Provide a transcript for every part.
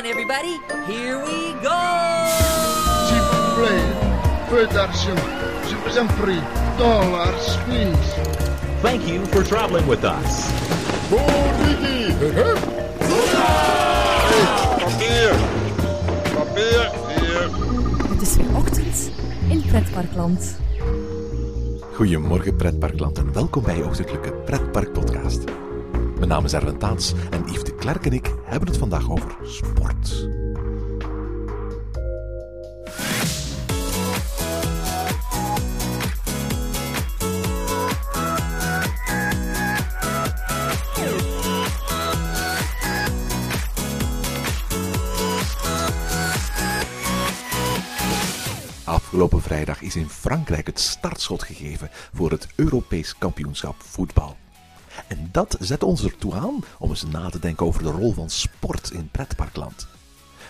on, everybody. Here we go! S'il vous plaît, peu d'argent. Je vous en prie. Dollars, please. Thank you for traveling with us. Papier! Papier! Hier! Het is weer ochtend in Pretparkland. Goedemorgen pretparkland en welkom bij je ochtendelijke pretparkpodcast. Mijn naam is Erwin Taats en Yves de Klerk en ik hebben het vandaag over sport. Afgelopen vrijdag is in Frankrijk het startschot gegeven voor het Europees kampioenschap voetbal. En dat zet ons ertoe aan om eens na te denken over de rol van sport in pretparkland.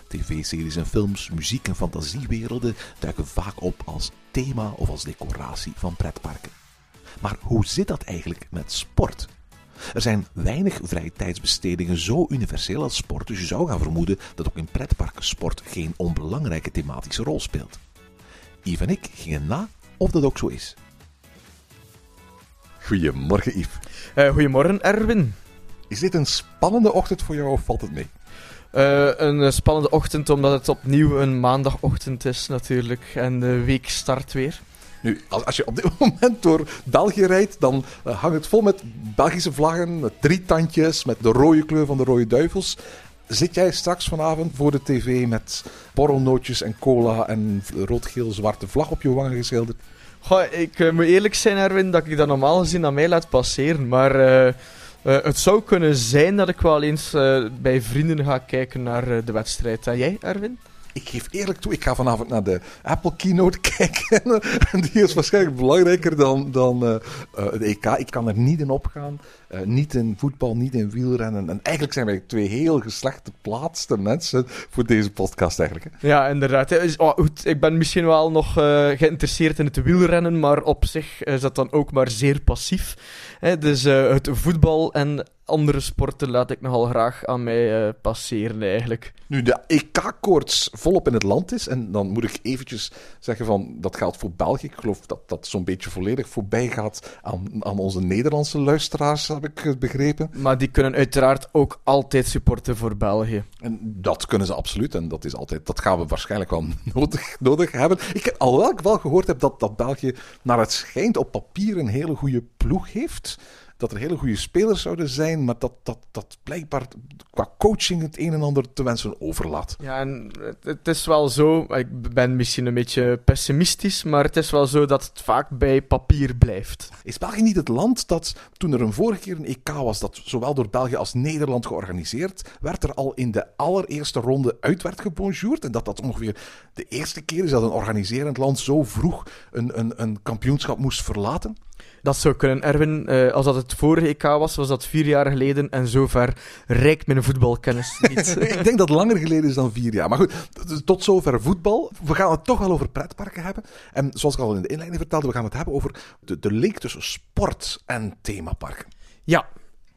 TV-series en films, muziek en fantasiewerelden duiken vaak op als thema of als decoratie van pretparken. Maar hoe zit dat eigenlijk met sport? Er zijn weinig vrije tijdsbestedingen zo universeel als sport, dus je zou gaan vermoeden dat ook in pretparken sport geen onbelangrijke thematische rol speelt. Yves en ik gingen na of dat ook zo is. Goedemorgen Yves. Eh, goedemorgen, Erwin. Is dit een spannende ochtend voor jou of valt het mee? Eh, een eh, spannende ochtend, omdat het opnieuw een maandagochtend is natuurlijk. En de week start weer. Nu, als, je op dit moment door België rijdt, dan hangt het vol met Belgische vlaggen, met drie tandjes, met de rode kleur van de Rode Duivels. Zit jij straks vanavond voor de tv met borrelnootjes en cola en rood-geel-zwarte vlag op je wangen geschilderd? Goh, ik eh, moet eerlijk zijn, Erwin, dat ik dat normaal gezien aan mij laat passeren. Maar eh, eh, het zou kunnen zijn dat ik wel eens bij vrienden ga kijken naar de wedstrijd. En jij, Erwin? Ik geef eerlijk toe, ik ga vanavond naar de Apple Keynote kijken. En die is waarschijnlijk belangrijker dan, dan eh, eh, de EK. Ik kan er niet in opgaan. Eh, niet in voetbal, niet in wielrennen. En eigenlijk zijn wij twee heel geslecht geplaatste mensen voor deze podcast eigenlijk. Hè. Ja, inderdaad. oh, ik ben misschien wel nog eh, geïnteresseerd in het wielrennen, maar op zich is dat dan ook maar zeer passief. Hè, dus eh, het voetbal en andere sporten laat ik nogal graag aan mij eh, passeren eigenlijk. Nu de EK-koorts volop in het land is, en dan moet ik eventjes zeggen van, dat geldt voor België. Ik geloof dat dat zo'n beetje volledig voorbij gaat aan, aan onze Nederlandse luisteraars, heb ik begrepen. Maar die kunnen uiteraard ook altijd supporten voor België. En dat kunnen ze absoluut. En dat, is altijd, dat gaan we waarschijnlijk wel nodig, nodig hebben. Ik heb alhoewel ik wel gehoord heb dat, dat België naar het schijnt op papier een hele goede ploeg heeft. Dat er hele goede spelers zouden zijn. Maar dat, dat, dat blijkbaar qua coaching het een en ander te wensen overlaat. Ja, en het, het is wel zo, ik ben misschien een beetje pessimistisch, maar het is wel zo dat het vaak bij papier blijft. Is België niet het land dat toen er een vorige keer een EK was, dat zowel door België als Nederland georganiseerd werd, er al in de allereerste ronde uit werd gebonjourd? En dat dat ongeveer de eerste keer is dat een organiserend land zo vroeg een, een, een kampioenschap moest verlaten? Dat zou kunnen, Erwin. Eh, als dat het vorige EK was, was dat vier jaar geleden en zover reikt mijn voetbalkennis niet. Ik denk dat het langer geleden is dan vier jaar. Maar goed, tot zover voetbal. We gaan het toch wel over pretparken hebben. En zoals ik al in de inleiding vertelde, we gaan het hebben over de, de link tussen sport en themaparken. Ja,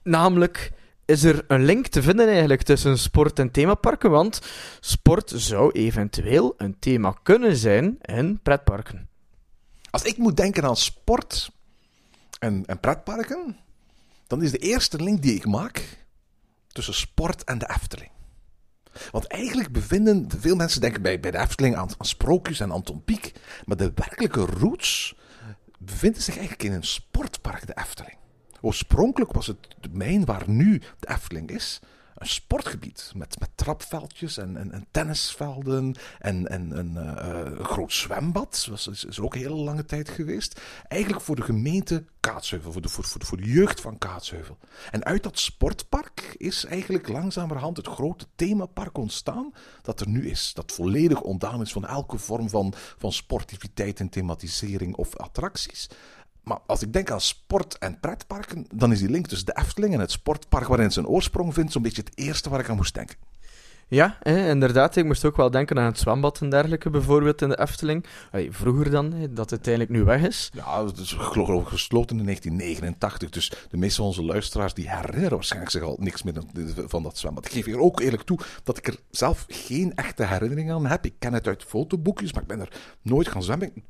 namelijk is er een link te vinden eigenlijk tussen sport en themaparken, want sport zou eventueel een thema kunnen zijn in pretparken. Als ik moet denken aan sport en, en pretparken, dan is de eerste link die ik maak tussen sport en de Efteling. Want eigenlijk bevinden veel mensen denken bij, bij de Efteling aan, Sprookjes en Anton Pieck, maar de werkelijke roots bevinden zich eigenlijk in een sportpark, de Efteling. Oorspronkelijk was het de mijn waar nu de Efteling is, een sportgebied met, met trapveldjes en, en, en tennisvelden en, en, eh, een groot zwembad. Dat is, is ook hele lange tijd geweest. Eigenlijk voor de gemeente Kaatsheuvel, voor de, voor, voor, voor de jeugd van Kaatsheuvel. En uit dat sportpark is eigenlijk langzamerhand het grote themapark ontstaan dat er nu is. Dat volledig ontdaan is van elke vorm van, van sportiviteit en thematisering of attracties. Maar als ik denk aan sport en pretparken, dan is die link tussen de Efteling en het sportpark waarin zijn oorsprong vindt zo'n beetje het eerste waar ik aan moest denken. Ja, hè, inderdaad. Ik moest ook wel denken aan het zwembad en dergelijke, bijvoorbeeld in de Efteling. Allee, vroeger dan, dat het uiteindelijk nu weg is. Ja, het is geloof gesloten in 1989. Dus de meeste van onze luisteraars die herinneren waarschijnlijk zich al niks meer van dat zwembad. Ik geef hier ook eerlijk toe dat ik er zelf geen echte herinnering aan heb. Ik ken het uit fotoboekjes, maar ik ben er nooit gaan zwemmen. Ik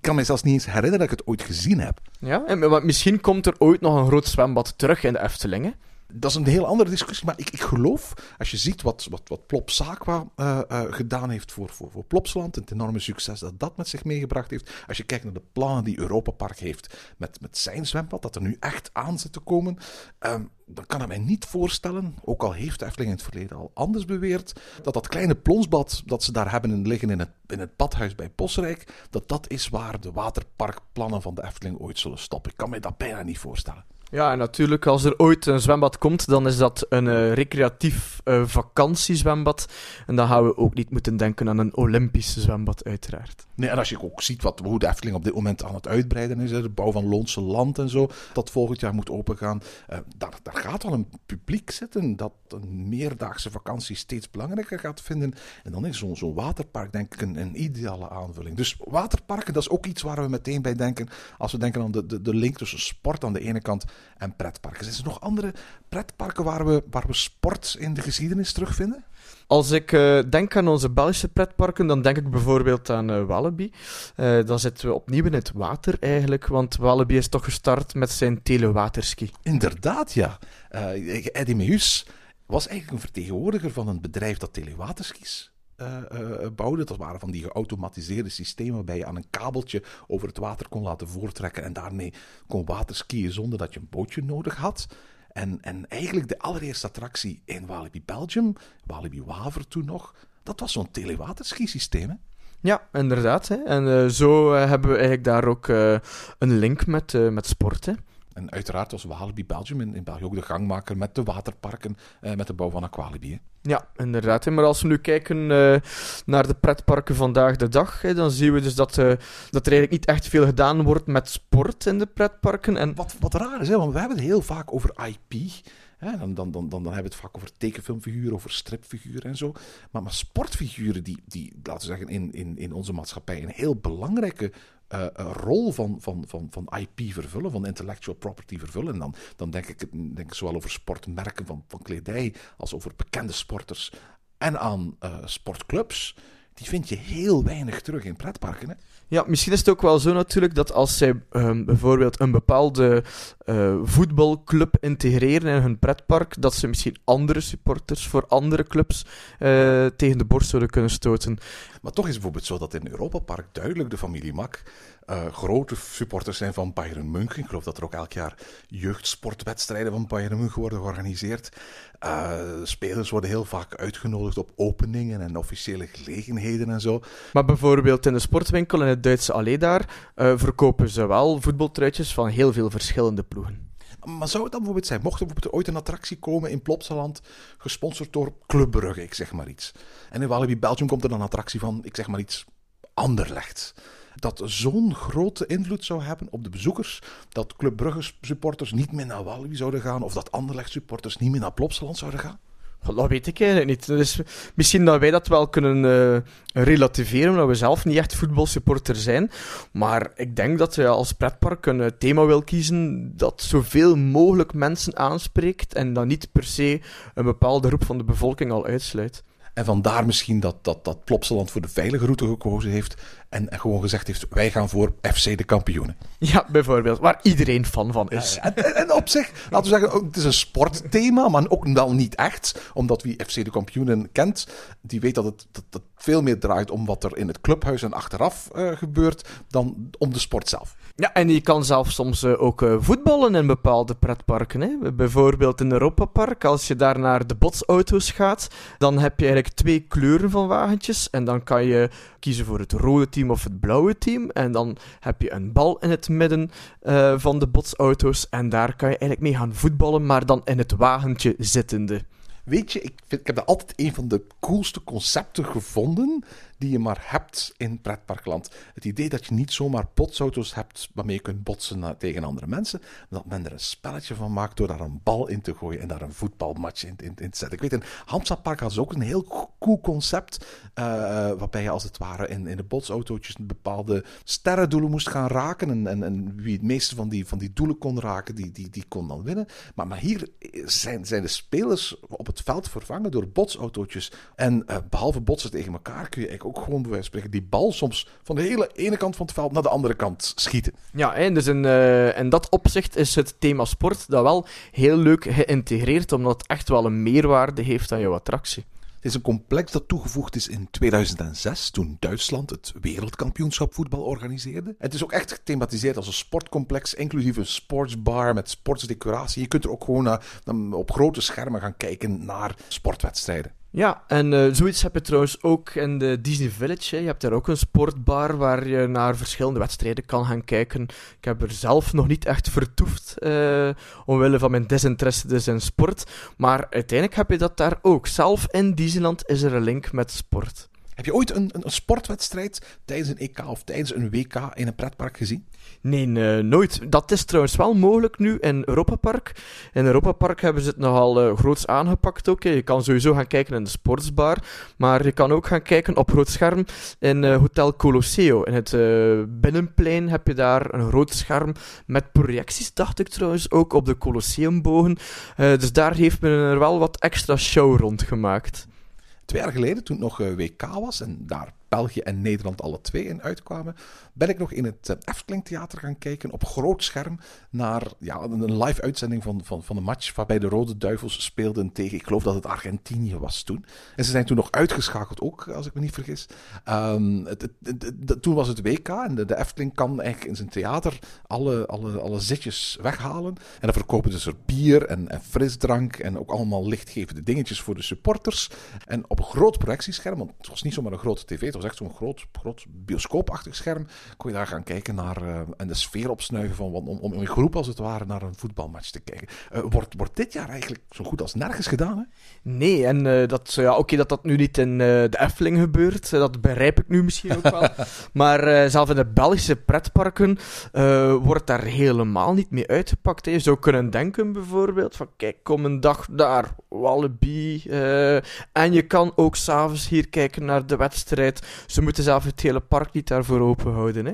kan me zelfs niet eens herinneren dat ik het ooit gezien heb. Ja, en, misschien komt er ooit nog een groot zwembad terug in de Efteling. Dat is een heel andere discussie, maar ik, ik geloof, als je ziet wat, wat, wat Plop eh, eh, gedaan heeft voor, voor, voor Plopsland, het enorme succes dat dat met zich meegebracht heeft, als je kijkt naar de plannen die Europa Park heeft met, met zijn zwembad, dat er nu echt aan zit te komen, ehm, dan kan ik mij niet voorstellen, ook al heeft de Efteling in het verleden al anders beweerd, dat dat kleine plonsbad dat ze daar hebben liggen in het, in het badhuis bij Bosrijk, dat dat is waar de waterparkplannen van de Efteling ooit zullen stoppen. Ik kan mij dat bijna niet voorstellen. Ja, en natuurlijk, als er ooit een zwembad komt, dan is dat een uh, recreatief uh, vakantiezwembad. En dan gaan we ook niet moeten denken aan een Olympisch zwembad, uiteraard. Nee, en als je ook ziet wat, hoe de Efteling op dit moment aan het uitbreiden is, de bouw van Loonse Land en zo, dat volgend jaar moet opengaan, uh, daar, daar gaat al een publiek zitten dat een meerdaagse vakantie steeds belangrijker gaat vinden. En dan is zo'n zo'n waterpark, denk ik, een, een, ideale aanvulling. Dus waterparken, dat is ook iets waar we meteen bij denken, als we denken aan de, de, de link tussen sport aan de ene kant en pretparken. Zijn er nog andere pretparken waar we, waar we sport in de geschiedenis terugvinden? Als ik uh, denk aan onze Belgische pretparken, dan denk ik bijvoorbeeld aan uh, Walibi. Uh, dan zitten we opnieuw in het water eigenlijk, want Walibi is toch gestart met zijn telewaterski. Inderdaad, ja. Eddie Meus was eigenlijk een vertegenwoordiger van een bedrijf dat telewaterskis uh, bouwde. Dat waren van die geautomatiseerde systemen waarbij je aan een kabeltje over het water kon laten voortrekken en daarmee kon waterskiën zonder dat je een bootje nodig had. En, en eigenlijk de allereerste attractie in Walibi Belgium, Walibi Waver toen nog, dat was zo'n telewaterski-systeem. Ja, inderdaad. Hè. En zo hebben we eigenlijk daar ook een link met, met sport. En uiteraard was Walibi Belgium in, in België ook de gangmaker met de waterparken, eh, met de bouw van Aqualibi. Hè. Ja, inderdaad. Hè. Maar als we nu kijken uh, naar de pretparken vandaag de dag, hè, dan zien we dus dat, uh, dat er eigenlijk niet echt veel gedaan wordt met sport in de pretparken. En... Wat, wat raar is, hè, want we hebben het heel vaak over IP. Hè, dan, dan, dan, dan, hebben we het vaak over tekenfilmfiguren, over stripfiguren en zo. Maar, maar sportfiguren die, die, laten we zeggen, in, in, in onze maatschappij een heel belangrijke uh, rol van, van, van, van IP vervullen, van intellectual property vervullen. En dan, dan denk, ik, denk zowel over sportmerken van, van kledij als over bekende sporters en aan uh, sportclubs. Die vind je heel weinig terug in pretparken. Hè? Ja, misschien is het ook wel zo natuurlijk dat als zij um, bijvoorbeeld een bepaalde uh, voetbalclub integreren in hun pretpark, dat ze misschien andere supporters voor andere clubs uh, tegen de borst zouden kunnen stoten. Maar toch is het bijvoorbeeld zo dat in Europa Park duidelijk de familie Mak uh, grote supporters zijn van Bayern München. Ik geloof dat er ook elk jaar jeugdsportwedstrijden van Bayern München worden georganiseerd. Uh, spelers worden heel vaak uitgenodigd op openingen en officiële gelegenheden en zo. Maar bijvoorbeeld in de sportwinkel in het Duitse Allee daar uh, verkopen ze wel voetbaltruitjes van heel veel verschillende ploegen. Maar zou het dan bijvoorbeeld zijn, mocht er bijvoorbeeld ooit een attractie komen in Plopsaland, gesponsord door Club Brugge, ik zeg maar iets. En in Walibi Belgium komt er dan een attractie van, ik zeg maar iets, Anderlecht dat zo'n grote invloed zou hebben op de bezoekers, dat Club Brugge supporters niet meer naar Walibi zouden gaan, of dat Anderlecht supporters niet meer naar Plopsaland zouden gaan? Dat weet ik eigenlijk niet. Dus misschien dat wij dat wel kunnen uh, relativeren, omdat we zelf niet echt voetbalsupporter zijn. Maar ik denk dat we als pretpark een thema wil kiezen dat zoveel mogelijk mensen aanspreekt en dat niet per se een bepaalde groep van de bevolking al uitsluit. En vandaar misschien dat, dat, dat Plopsaland voor de veilige route gekozen heeft. En, en, gewoon gezegd heeft: wij gaan voor FC de kampioenen. Ja, bijvoorbeeld. Waar iedereen fan van is. Ja, En, en, op zich, laten we zeggen, het is een sportthema, maar ook wel niet echt. Omdat wie FC de kampioenen kent, die weet dat het, dat, dat veel meer draait om wat er in het clubhuis en achteraf uh, gebeurt, dan om de sport zelf. Ja, en je kan zelf soms uh, ook uh, voetballen in bepaalde pretparken. Hè? Bijvoorbeeld in Europa Park, als je daar naar de botsauto's gaat, dan heb je eigenlijk twee kleuren van wagentjes. En dan kan je kiezen voor het rode team of het blauwe team. En dan heb je een bal in het midden uh, van de botsauto's. En daar kan je eigenlijk mee gaan voetballen, maar dan in het wagentje zittende. Weet je, ik, vind, ik heb dat altijd een van de coolste concepten gevonden die je maar hebt in pretparkland. Het idee dat je niet zomaar botsauto's hebt waarmee je kunt botsen tegen andere mensen, maar dat men er een spelletje van maakt door daar een bal in te gooien en daar een voetbalmatch in, in, te zetten. Ik weet, in Hamstadpark hadden ze ook een heel cool concept, eh, waarbij je als het ware in, in de botsautootjes bepaalde sterrendoelen moest gaan raken en, en, en wie het meeste van die, van die doelen kon raken, die, die, die kon dan winnen. Maar, maar hier zijn, zijn de spelers op het veld vervangen door botsautootjes. En eh, behalve botsen tegen elkaar kun je eigenlijk ook gewoon bij wijze van spreken die bal soms van de hele ene kant van het veld naar de andere kant schieten. Ja, en dus in, eh, in dat opzicht is het thema sport dat wel heel leuk geïntegreerd, omdat het echt wel een meerwaarde heeft aan jouw attractie. Het is een complex dat toegevoegd is in 2006, toen Duitsland het wereldkampioenschap voetbal organiseerde. Het is ook echt gethematiseerd als een sportcomplex, inclusief een sportsbar met sportsdecoratie. Je kunt er ook gewoon op grote schermen gaan kijken naar sportwedstrijden. Ja, en eh, zoiets heb je trouwens ook in de Disney Village. Je hebt daar ook een sportbar waar je naar verschillende wedstrijden kan gaan kijken. Ik heb er zelf nog niet echt vertoefd, eh, omwille van mijn desinteresse dus in sport. Maar uiteindelijk heb je dat daar ook. Zelf in Disneyland is er een link met sport. Heb je ooit een, een, een sportwedstrijd tijdens een EK of tijdens een WK in een pretpark gezien? Nee, eh, nooit. Dat is trouwens wel mogelijk nu in Europa Park. In Europa Park hebben ze het nogal eh, groots aangepakt ook. Je kan sowieso gaan kijken in de sportsbar, maar je kan ook gaan kijken op groot scherm in eh, Hotel Colosseo. In het binnenplein heb je daar een groot scherm met projecties, dacht ik trouwens, ook op de Colosseumbogen. Dus daar heeft men er wel wat extra show rond gemaakt. Twee jaar geleden, toen het nog eh, WK was en daar België en Nederland alle twee in uitkwamen, ben ik nog in het eh, Efteling Theater gaan kijken op groot scherm naar ja, een live uitzending van, van, van een match waarbij de Rode Duivels speelden tegen, ik geloof dat het Argentinië was toen. En ze zijn toen nog uitgeschakeld ook, als ik me niet vergis. Ehm, het, toen was het WK en de, Efteling kan eigenlijk in zijn theater alle, alle, alle zitjes weghalen. En dan verkopen ze er bier en, frisdrank en ook allemaal lichtgevende dingetjes voor de supporters. En op een groot projectiescherm, want het was niet zomaar een grote tv, was echt zo'n groot, groot bioscoopachtig scherm, kon je daar gaan kijken naar eh, en de sfeer opsnuiven van, om, om in groep als het ware naar een voetbalmatch te kijken. Eh, wordt, wordt dit jaar eigenlijk zo goed als nergens gedaan, hè? Nee, en eh, dat, ja, oké dat dat nu niet in de Efteling gebeurt, dat begrijp ik nu misschien ook wel. maar zelf in de Belgische pretparken wordt daar helemaal niet mee uitgepakt. Hè. Je zou kunnen denken bijvoorbeeld van kijk, kom een dag daar, Wallaby. en je kan ook s'avonds hier kijken naar de wedstrijd. Ze moeten zelf het hele park niet daarvoor open houden. Hè.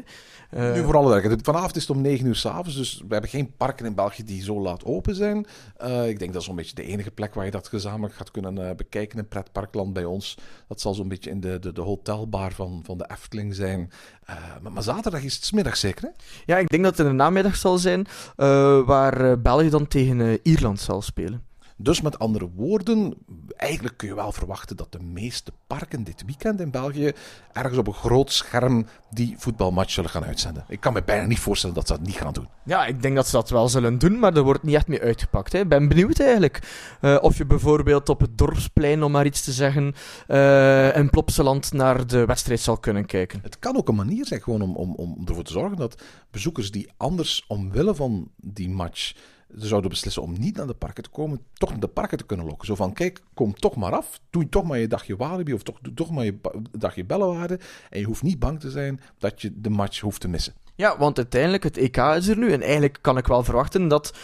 Eh, Nu voor alle duidelijkheid. Vanavond is het om 9 uur s'avonds, dus we hebben geen parken in België die zo laat open zijn. Eh, ik denk dat is zo'n beetje de enige plek waar je dat gezamenlijk gaat kunnen eh, bekijken in pretparkland bij ons. Dat zal zo'n beetje in de, de, de hotelbar van, van de Efteling zijn. Eh, maar, maar zaterdag is het 's middags zeker, hè? Ja, ik denk dat het in de namiddag zal zijn, eh, waar eh, België dan tegen eh, Ierland zal spelen. Dus met andere woorden, eigenlijk kun je wel verwachten dat de meeste parken dit weekend in België ergens op een groot scherm die voetbalmatch zullen gaan uitzenden. Ik kan me bijna niet voorstellen dat ze dat niet gaan doen. Ja, ik denk dat ze dat wel zullen doen, maar er wordt niet echt mee uitgepakt. Ik ben benieuwd eigenlijk. Eh, of je bijvoorbeeld op het dorpsplein, om maar iets te zeggen, eh in Plopsaland naar de wedstrijd zal kunnen kijken. Het kan ook een manier zijn gewoon om, om, om ervoor te zorgen dat bezoekers die anders omwille van die match zouden beslissen om niet naar de parken te komen, toch naar de parken te kunnen lokken. Zo van, kijk, kom toch maar af, doe toch maar je dagje Walibi of toch, toch maar je dagje Bellewaarde en je hoeft niet bang te zijn dat je de match hoeft te missen. Ja, want uiteindelijk, het EK is er nu. En eigenlijk kan ik wel verwachten dat,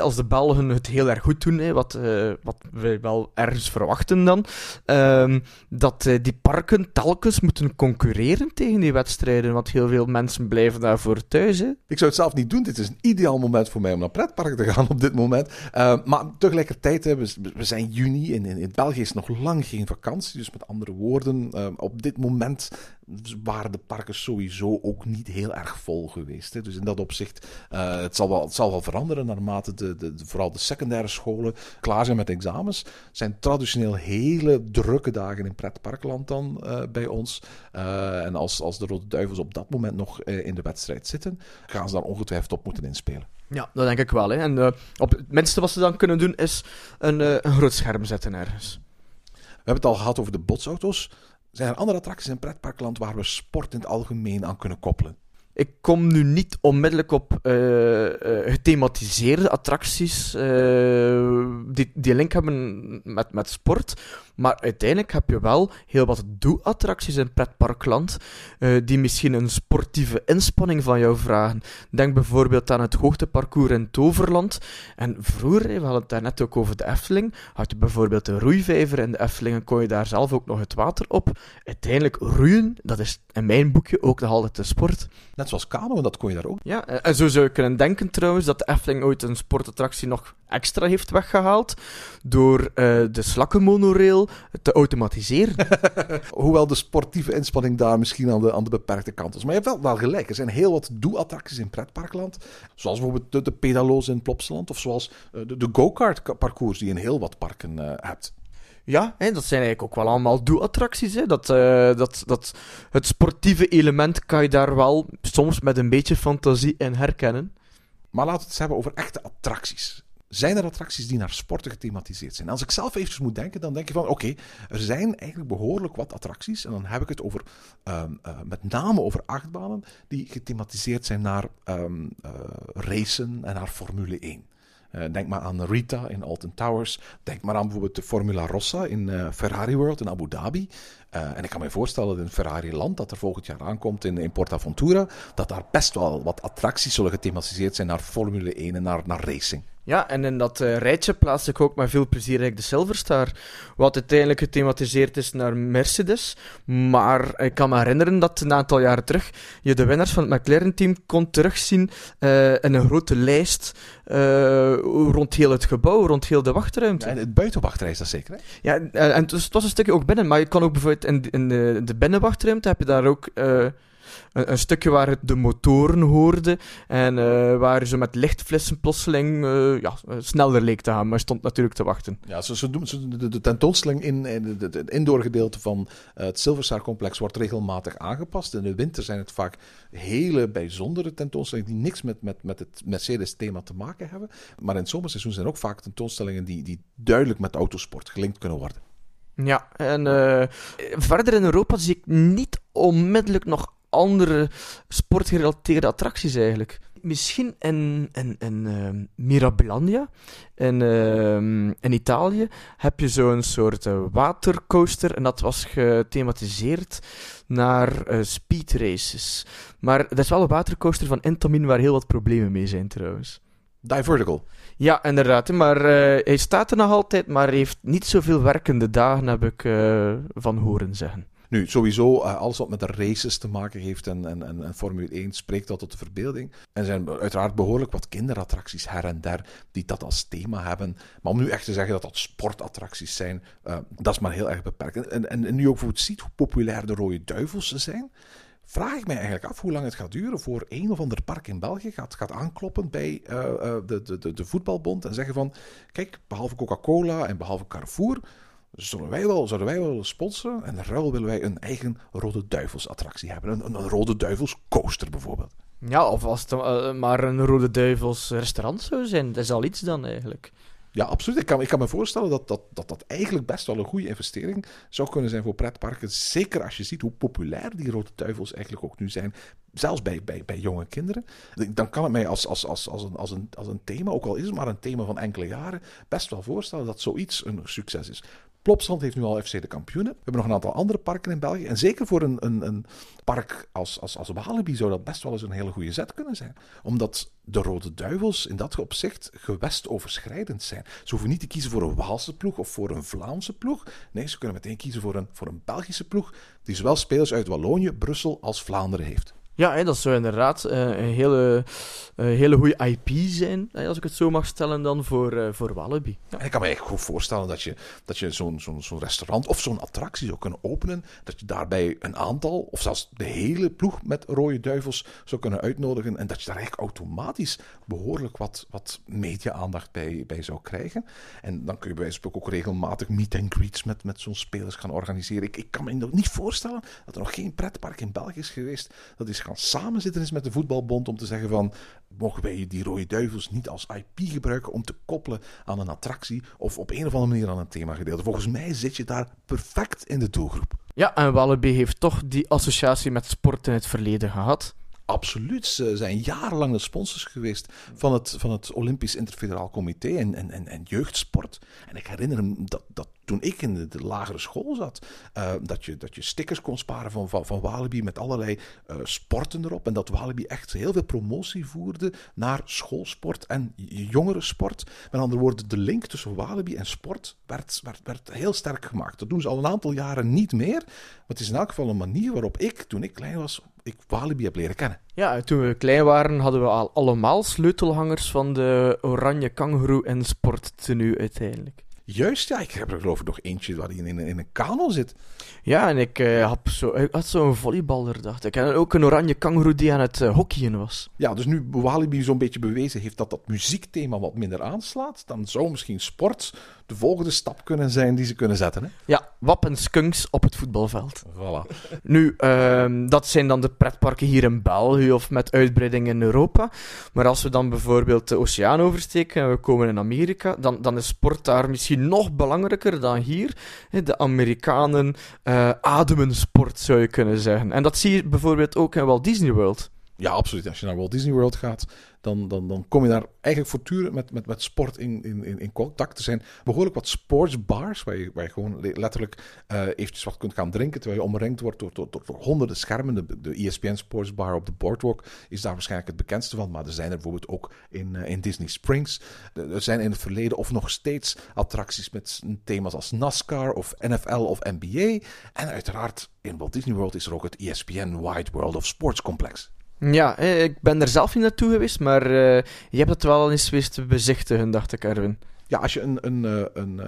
als de Belgen het heel erg goed doen, wat, eh, wat we wel ergens verwachten dan, ehm, dat eh, die parken telkens moeten concurreren tegen die wedstrijden. Want heel veel mensen blijven daarvoor thuis. Ik zou het zelf niet doen. Dit is een ideaal moment voor mij om naar pretparken te gaan op dit moment. Uh, maar tegelijkertijd, hè, we, we zijn juni en in, in België is nog lang geen vakantie. Dus met andere woorden, op dit moment waren de parken sowieso ook niet heel erg vol geweest. Hè. Dus in dat opzicht, uh, het, zal wel, het zal wel veranderen naarmate de, de, vooral de secundaire scholen klaar zijn met examens. Het zijn traditioneel hele drukke dagen in pretparkland dan uh, bij ons. Uh, en als, als de Rode Duivels op dat moment nog in de wedstrijd zitten, gaan ze daar ongetwijfeld op moeten inspelen. Ja, dat denk ik wel. Hè. En op het minste wat ze dan kunnen doen is een, een groot scherm zetten ergens. We hebben het al gehad over de botsauto's. Zijn er andere attracties in pretparkland waar we sport in het algemeen aan kunnen koppelen? Ik kom nu niet onmiddellijk op uh, uh, gethematiseerde attracties uh, die, die link hebben met, met sport. Maar uiteindelijk heb je wel heel wat doe-attracties in pretparkland, eh, die misschien een sportieve inspanning van jou vragen. Denk bijvoorbeeld aan het hoogteparcours in Toverland. En vroeger, we hadden het daarnet ook over de Efteling, had je bijvoorbeeld de roeivijver in de Efteling en kon je daar zelf ook nog het water op. Uiteindelijk roeien, dat is in mijn boekje ook nog altijd de sport. Net zoals kano, dat kon je daar ook. Ja, en en zo zou je kunnen denken trouwens dat de Efteling ooit een sportattractie nog extra heeft weggehaald door eh, de slakkenmonorail te automatiseren. Hoewel de sportieve inspanning daar misschien aan de, aan de beperkte kant is. Maar je hebt wel, wel gelijk. Er zijn heel wat doe-attracties in pretparkland. Zoals bijvoorbeeld de, de pedalo's in Plopsaland. Of zoals eh, de, de go-kart parcours die je in heel wat parken eh, hebt. Ja, hè, dat zijn eigenlijk ook wel allemaal doe-attracties. Hè. Dat, eh, dat, dat, het sportieve element kan je daar wel soms met een beetje fantasie in herkennen. Maar laten we het eens hebben over echte attracties. Zijn er attracties die naar sporten gethematiseerd zijn? Als ik zelf eventjes moet denken, dan denk je van oké, er zijn eigenlijk behoorlijk wat attracties. En dan heb ik het over ehm, eh, met name over achtbanen die gethematiseerd zijn naar ehm, eh, racen en naar Formule 1. Eh, denk maar aan Rita in Alton Towers. Denk maar aan bijvoorbeeld de Formula Rossa in Ferrari World in Abu Dhabi. En ik kan me voorstellen dat in Ferrari Land, dat er volgend jaar aankomt in, in Portaventura, dat daar best wel wat attracties zullen gethematiseerd zijn naar Formule 1 en naar, naar racing. Ja, en in dat eh, rijtje plaats ik ook met veel plezier eigenlijk de Silver Star. Wat uiteindelijk gethematiseerd is naar Mercedes. Maar ik kan me herinneren dat een aantal jaren terug je de winnaars van het McLaren-team kon terugzien eh, in een grote lijst eh, rond heel het gebouw, rond heel de wachtruimte. En het buitenwachtrij is dat zeker, hè? Ja, en dus het was een stukje ook binnen, maar je kan ook bijvoorbeeld in, de- in de, de binnenwachtruimte heb je daar ook een, een stukje waar het de motoren hoorde en eh, waar zo met lichtflessen plotseling eh, ja, eh, sneller leek te gaan, maar stond natuurlijk te wachten. Ja, ze, ze doen, ze, de, de tentoonstelling in, in het- het indoorgedeelte van eh, het Silverstar complex wordt regelmatig aangepast. In de winter zijn het vaak hele bijzondere tentoonstellingen die niks met, met, met het Mercedes-thema te maken hebben. Maar in het zomerseizoen zijn ook vaak tentoonstellingen die, die duidelijk met autosport gelinkt kunnen worden. Ja, en eh, verder in Europa zie ik niet onmiddellijk nog andere sportgerelateerde attracties eigenlijk. Misschien in, in, in ehm, Mirabilandia, in, ehm, in Italië, heb je zo'n soort eh, watercoaster en dat was gethematiseerd naar eh, speed races. Maar dat is wel een watercoaster van Intamin waar heel wat problemen mee zijn trouwens. Divertical. Ja, inderdaad. Maar eh, hij staat er nog altijd, maar heeft niet zoveel werkende dagen, heb ik eh, van horen zeggen. Nu, sowieso, eh, alles wat met de races te maken heeft en, en, en, Formule 1 spreekt dat tot de verbeelding. En er zijn uiteraard behoorlijk wat kinderattracties her en der die dat als thema hebben. Maar om nu echt te zeggen dat dat sportattracties zijn, eh, dat is maar heel erg beperkt. En, en, en nu ook bijvoorbeeld ziet hoe populair de Rode Duivels zijn, vraag ik mij eigenlijk af hoe lang het gaat duren voor een of ander park in België gaat, gaat aankloppen bij eh, de, de, de voetbalbond en zeggen van, kijk, behalve Coca-Cola en behalve Carrefour, zullen wij wel, zouden wij wel willen sponsoren en ruil willen wij een eigen Rode Duivels attractie hebben. Een, een, een Rode Duivels coaster bijvoorbeeld. Ja, of als het eh, maar een Rode Duivels restaurant zou zijn, dat is al iets dan eigenlijk. Ja, absoluut. Ik kan, ik kan me voorstellen dat dat, dat dat eigenlijk best wel een goede investering zou kunnen zijn voor pretparken. Zeker als je ziet hoe populair die Rode Duivels eigenlijk ook nu zijn. Zelfs bij, bij, bij jonge kinderen. Dan kan het mij als, als, als, als, een, als, een, als een thema, ook al is het maar een thema van enkele jaren, best wel voorstellen dat zoiets een succes is. Plopsland heeft nu al FC de kampioenen. We hebben nog een aantal andere parken in België. En zeker voor een, een, een park als, als, als Walibi zou dat best wel eens een hele goede zet kunnen zijn. Omdat de Rode Duivels in dat opzicht gewestoverschrijdend zijn. Ze hoeven niet te kiezen voor een Waalse ploeg of voor een Vlaamse ploeg. Nee, ze kunnen meteen kiezen voor een, voor een Belgische ploeg die zowel spelers uit Wallonië, Brussel als Vlaanderen heeft. Ja, dat zou inderdaad eh, een hele, hele goede IP zijn, als ik het zo mag stellen, dan voor, eh, voor Walibi. Ja. En ik kan me eigenlijk goed voorstellen dat je, dat je zo'n zo'n restaurant of zo'n attractie zou kunnen openen. Dat je daarbij een aantal, of zelfs de hele ploeg met rode duivels zou kunnen uitnodigen. En dat je daar eigenlijk automatisch behoorlijk wat, wat media-aandacht bij, bij zou krijgen. En dan kun je bij ook regelmatig meet and greets met, met zo'n spelers gaan organiseren. Ik, ik kan me nog niet voorstellen dat er nog geen pretpark in België is geweest. Dat is gaan samenzitten is met de voetbalbond om te zeggen van mogen wij die rode duivels niet als IP gebruiken om te koppelen aan een attractie of op een of andere manier aan een themagedeelte. Volgens mij zit je daar perfect in de doelgroep. ja, en Walibi heeft toch die associatie met sport in het verleden gehad. Absoluut. Ze zijn jarenlang de sponsors geweest van het, van het Olympisch Interfederaal Comité en, en, en, en jeugdsport. En ik herinner me dat, dat toen ik in de, lagere school zat, eh, dat, je, dat je stickers kon sparen van, van, van Walibi met allerlei eh, sporten erop. En dat Walibi echt heel veel promotie voerde naar schoolsport en jongerensport. Met andere woorden, de link tussen Walibi en sport werd, werd, werd heel sterk gemaakt. Dat doen ze al een aantal jaren niet meer. Maar het is in elk geval een manier waarop ik, toen ik klein was, ik Walibi heb leren kennen. Ja, toen we klein waren hadden we al allemaal sleutelhangers van de oranje kangoeroe en sporttenu uiteindelijk. Juist, ja. Ik heb er geloof ik nog eentje waar die in, in, in een kano zit. Ja, en ik, eh, had zo, ik had zo'n volleyballer, dacht ik. En ook een oranje kangoeroe die aan het uh, hockeyen was. Ja, dus nu Walibi zo'n beetje bewezen heeft dat dat muziekthema wat minder aanslaat, dan zou misschien sport de volgende stap kunnen zijn die ze kunnen zetten. Hè? Ja, wapenskunks op het voetbalveld. Voilà. Nu, ehm, dat zijn dan de pretparken hier in België of met uitbreiding in Europa. Maar als we dan bijvoorbeeld de oceaan oversteken en we komen in Amerika, dan, dan is sport daar misschien nog belangrijker dan hier. De Amerikanen uh, ademen sport, zou je kunnen zeggen. En dat zie je bijvoorbeeld ook in Walt Disney World. Ja, absoluut. Als je naar Walt Disney World gaat, dan, dan, dan kom je daar eigenlijk voortdurend met, met, met sport in, in, in contact. Er zijn behoorlijk wat sportsbars, waar je, waar je gewoon letterlijk uh, eventjes wat kunt gaan drinken, terwijl je omringd wordt door, door, door, honderden schermen. De, de ESPN Sportsbar op de Boardwalk is daar waarschijnlijk het bekendste van, maar er zijn er bijvoorbeeld ook in, uh, in Disney Springs. Er zijn in het verleden of nog steeds attracties met thema's als NASCAR of NFL of NBA. En uiteraard in Walt Disney World is er ook het ESPN Wide World of Sports Complex. Ja, eh, ik ben er zelf niet naartoe geweest, maar uh, je hebt het wel eens geweest te bezichtigen, dacht ik, Erwin. Ja, als je een, een, eh, een,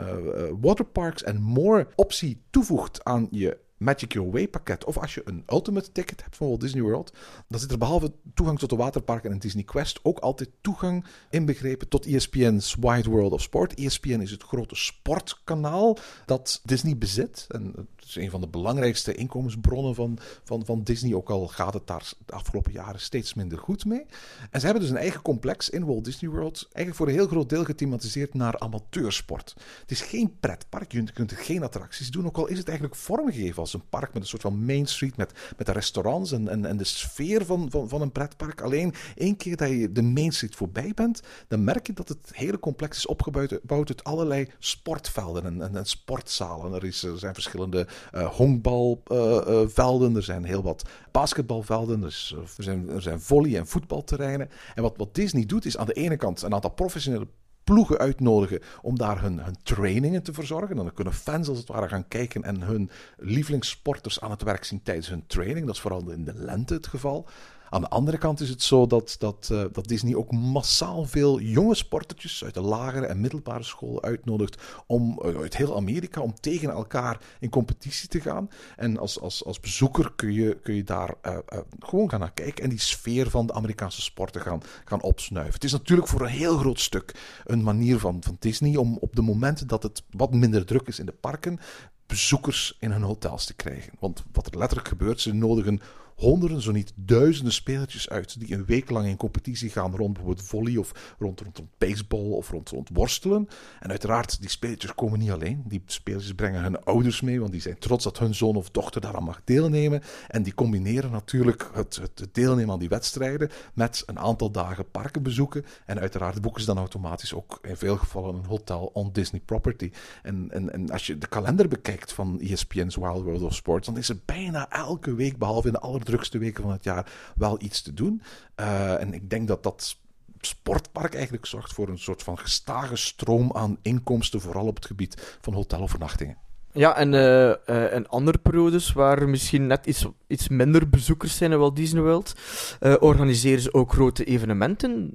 Waterparks and More optie toevoegt aan je Magic Your Way pakket. Of als je een Ultimate ticket hebt van Walt Disney World. Dan zit er behalve toegang tot de waterparken en Disney Quest ook altijd toegang inbegrepen tot ESPN's Wide World of Sport. ESPN is het grote sportkanaal dat Disney bezit. En het is een van de belangrijkste inkomensbronnen van, van, van Disney. Ook al gaat het daar de afgelopen jaren steeds minder goed mee. En ze hebben dus een eigen complex in Walt Disney World. Eigenlijk voor een heel groot deel gethematiseerd naar amateursport. Het is geen pretpark. Je kunt er geen attracties doen. Ook al is het eigenlijk vormgegeven als een park met een soort van Main Street. Met, met restaurants en, en, en de sfeer van, van, van een pretpark. Alleen één keer dat je de Main Street voorbij bent. Dan merk je dat het hele complex is opgebouwd uit allerlei sportvelden en, en, en sportzalen. Er, is, er zijn verschillende uh, honkbalvelden, er zijn heel wat basketbalvelden, dus, er, zijn, er zijn volley- en voetbalterreinen. En wat, wat Disney doet, is aan de ene kant een aantal professionele ploegen uitnodigen om daar hun, hun trainingen te verzorgen. Dan kunnen fans als het ware gaan kijken en hun lievelingssporters aan het werk zien tijdens hun training. Dat is vooral in de lente het geval. Aan de andere kant is het zo dat, dat, uh, dat Disney ook massaal veel jonge sportertjes uit de lagere en middelbare school uitnodigt om uh, uit heel Amerika om tegen elkaar in competitie te gaan. En als, als, als bezoeker kun je, kun je daar uh, gewoon gaan naar kijken en die sfeer van de Amerikaanse sporten gaan, gaan opsnuiven. Het is natuurlijk voor een heel groot stuk een manier van, van Disney om op de momenten dat het wat minder druk is in de parken, bezoekers in hun hotels te krijgen. Want wat er letterlijk gebeurt, ze nodigen honderden, zo niet duizenden spelertjes uit die een week lang in competitie gaan rond bijvoorbeeld volley of rond, rond, rond baseball of rond, rond worstelen. En uiteraard, die spelertjes komen niet alleen. Die spelertjes brengen hun ouders mee, want die zijn trots dat hun zoon of dochter daaraan mag deelnemen. En die combineren natuurlijk het, het deelnemen aan die wedstrijden met een aantal dagen parken bezoeken. En uiteraard boeken ze dan automatisch ook in veel gevallen een hotel on Disney property. En, en, en als je de kalender bekijkt van ESPN's Wild World of Sports, dan is er bijna elke week, behalve in de aller drukste weken van het jaar wel iets te doen. Uh, en ik denk dat dat sportpark eigenlijk zorgt voor een soort van gestage stroom aan inkomsten, vooral op het gebied van hotelovernachtingen. Ja, en uh, een andere periodes waar misschien net iets, iets minder bezoekers zijn in Walt Disney World, uh, organiseren ze ook grote evenementen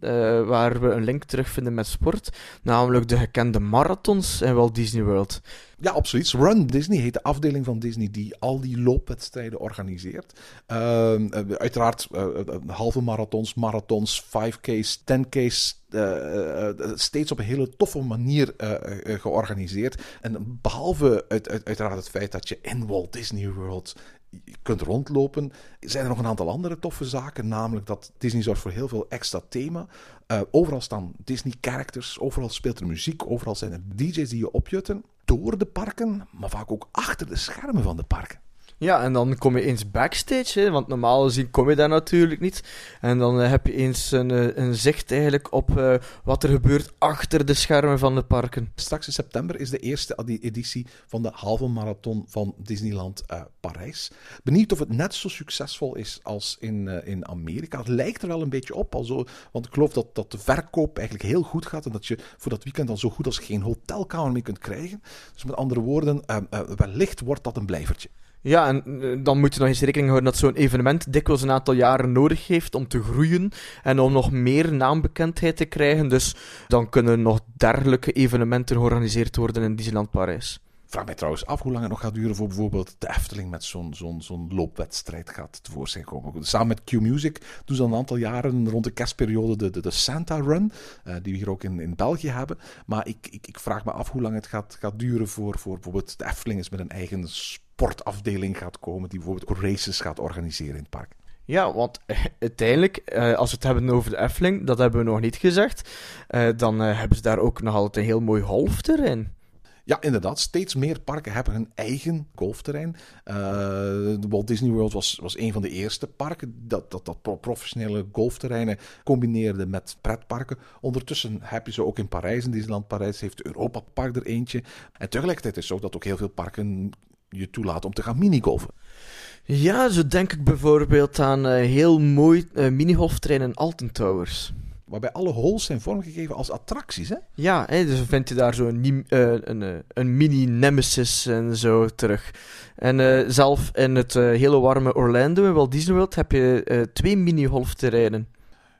waar we een link terugvinden met sport, namelijk de gekende marathons in Walt Disney World. Ja, absoluut. Run Disney heet de afdeling van Disney die al die loopwedstrijden organiseert. Uh, uiteraard uh, halve marathons, marathons, 5K's, 10K's. Uh, steeds op een hele toffe manier georganiseerd. En behalve uit, uit, uiteraard het feit dat je in Walt Disney World kunt rondlopen, zijn er nog een aantal andere toffe zaken. Namelijk dat Disney zorgt voor heel veel extra thema. Overal staan Disney characters, overal speelt er muziek, overal zijn er DJ's die je opjutten door de parken, maar vaak ook achter de schermen van de parken. Ja, en dan kom je eens backstage, hè, want normaal gezien kom je daar natuurlijk niet. En dan eh, heb je eens een, eh, een zicht eigenlijk op eh, wat er gebeurt achter de schermen van de parken. Straks in september is de eerste editie van de halve marathon van Disneyland eh, Parijs. Benieuwd of het net zo succesvol is als in, in Amerika. Het lijkt er wel een beetje op, al zo, want ik geloof dat, dat de verkoop eigenlijk heel goed gaat en dat je voor dat weekend dan zo goed als geen hotelkamer meer kunt krijgen. Dus met andere woorden, wellicht wordt dat een blijvertje. Ja, en eh, dan moet je nog eens rekening houden dat zo'n evenement dikwijls een aantal jaren nodig heeft om te groeien en om nog meer naambekendheid te krijgen. Dus dan kunnen nog dergelijke evenementen georganiseerd worden in Disneyland Parijs. Vraag mij trouwens af hoe lang het nog gaat duren voor bijvoorbeeld de Efteling met zo'n zo'n loopwedstrijd gaat tevoorschijn komen. Samen met Q-Music doen ze al een aantal jaren rond de kerstperiode de, de, de Santa Run, eh, die we hier ook in, in België hebben. Maar ik, ik, ik vraag me af hoe lang het gaat, gaat duren voor, voor bijvoorbeeld de Efteling eens met een eigen sportafdeling gaat komen, die bijvoorbeeld races gaat organiseren in het park. Ja, want eh, uiteindelijk, eh, als we het hebben over de Efteling, dat hebben we nog niet gezegd, eh, dan hebben ze daar ook nog altijd een heel mooi golfterrein. Ja, inderdaad. Steeds meer parken hebben hun eigen golfterrein. De Walt Disney World was, was een van de eerste parken dat, dat, dat pro- professionele golfterreinen combineerde met pretparken. Ondertussen heb je ze ook in Parijs. In Disneyland Parijs heeft Europa Park er eentje. En tegelijkertijd is het zo dat ook heel veel parken je toelaten om te gaan minigolfen. Ja, zo denk ik bijvoorbeeld aan eh, heel mooi eh minigolfterrein in Alton Towers. Waarbij alle holes zijn vormgegeven als attracties. Hè? Ja, hè, dus vind je daar zo een, eh, een, een mini-nemesis en zo terug. En zelf in het hele warme Orlando, in Walt Disney World, heb je twee mini-golfterreinen.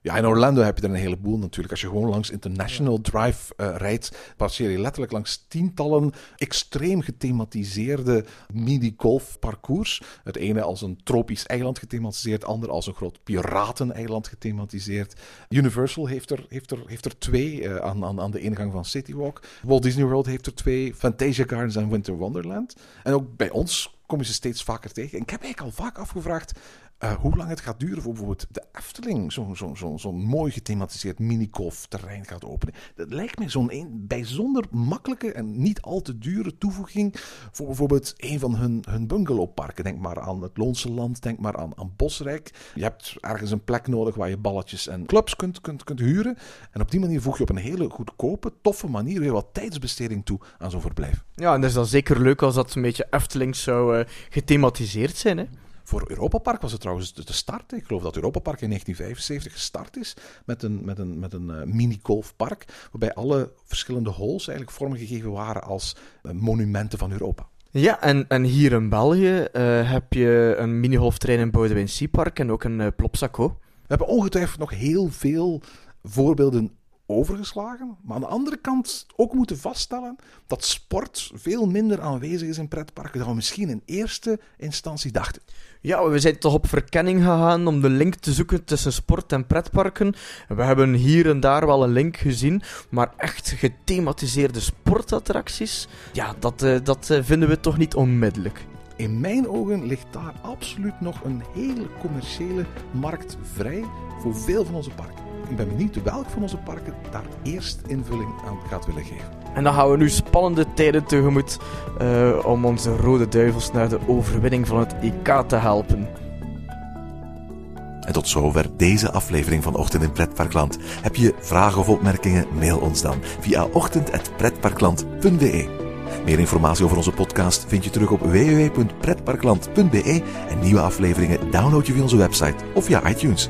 Ja, in Orlando heb je er een heleboel natuurlijk. Als je gewoon langs International Drive eh, rijdt, passeer je letterlijk langs tientallen extreem gethematiseerde mini-golfparcours. Het ene als een tropisch eiland gethematiseerd, het andere als een groot pirateneiland gethematiseerd. Universal heeft er, heeft er, heeft er twee eh, aan, aan, aan de ingang van City Walk. Walt Disney World heeft er twee, Fantasia Gardens en Winter Wonderland. En ook bij ons kom je ze steeds vaker tegen. En ik heb eigenlijk al vaak afgevraagd eh, hoe lang het gaat duren voor bijvoorbeeld de Efteling zo'n zo, zo, zo'n mooi gethematiseerd minigolfterrein gaat openen. Dat lijkt me zo'n bijzonder makkelijke en niet al te dure toevoeging voor bijvoorbeeld een van hun, hun bungalowparken. Denk maar aan het Loonse Land, denk maar aan, aan Bosrijk. Je hebt ergens een plek nodig waar je balletjes en clubs kunt, kunt, kunt huren. En op die manier voeg je op een hele goedkope, toffe manier weer wat tijdsbesteding toe aan zo'n verblijf. Ja, en dat is dan zeker leuk als dat een beetje Efteling zou eh, gethematiseerd zijn. Hè? Voor Europa Park was het trouwens de start. Ik geloof dat Europa Park in 1975 gestart is met een, met een, met een eh, mini-golfpark. Waarbij alle verschillende holes eigenlijk vormgegeven waren als eh, monumenten van Europa. Ja, en, en hier in België eh, heb je een mini-golfterrein in Boudewijn Park en ook een uh, Plopsaco. We hebben ongetwijfeld nog heel veel voorbeelden overgeslagen. Maar aan de andere kant ook moeten vaststellen dat sport veel minder aanwezig is in pretparken dan we misschien in eerste instantie dachten. Ja, we zijn toch op verkenning gegaan om de link te zoeken tussen sport en pretparken. We hebben hier en daar wel een link gezien, maar echt gethematiseerde sportattracties, ja, dat, uh, dat uh, vinden we toch niet onmiddellijk. In mijn ogen ligt daar absoluut nog een hele commerciële markt vrij voor veel van onze parken. Ik ben benieuwd welk van onze parken daar eerst invulling aan gaat willen geven. En dan gaan we nu spannende tijden tegemoet uh, om onze rode duivels naar de overwinning van het EK te helpen. En tot zover deze aflevering van Ochtend in Pretparkland. Heb je vragen of opmerkingen? Mail ons dan via ochtend.pretparkland.be. Meer informatie over onze podcast vind je terug op www.pretparkland.be en nieuwe afleveringen download je via onze website of via iTunes.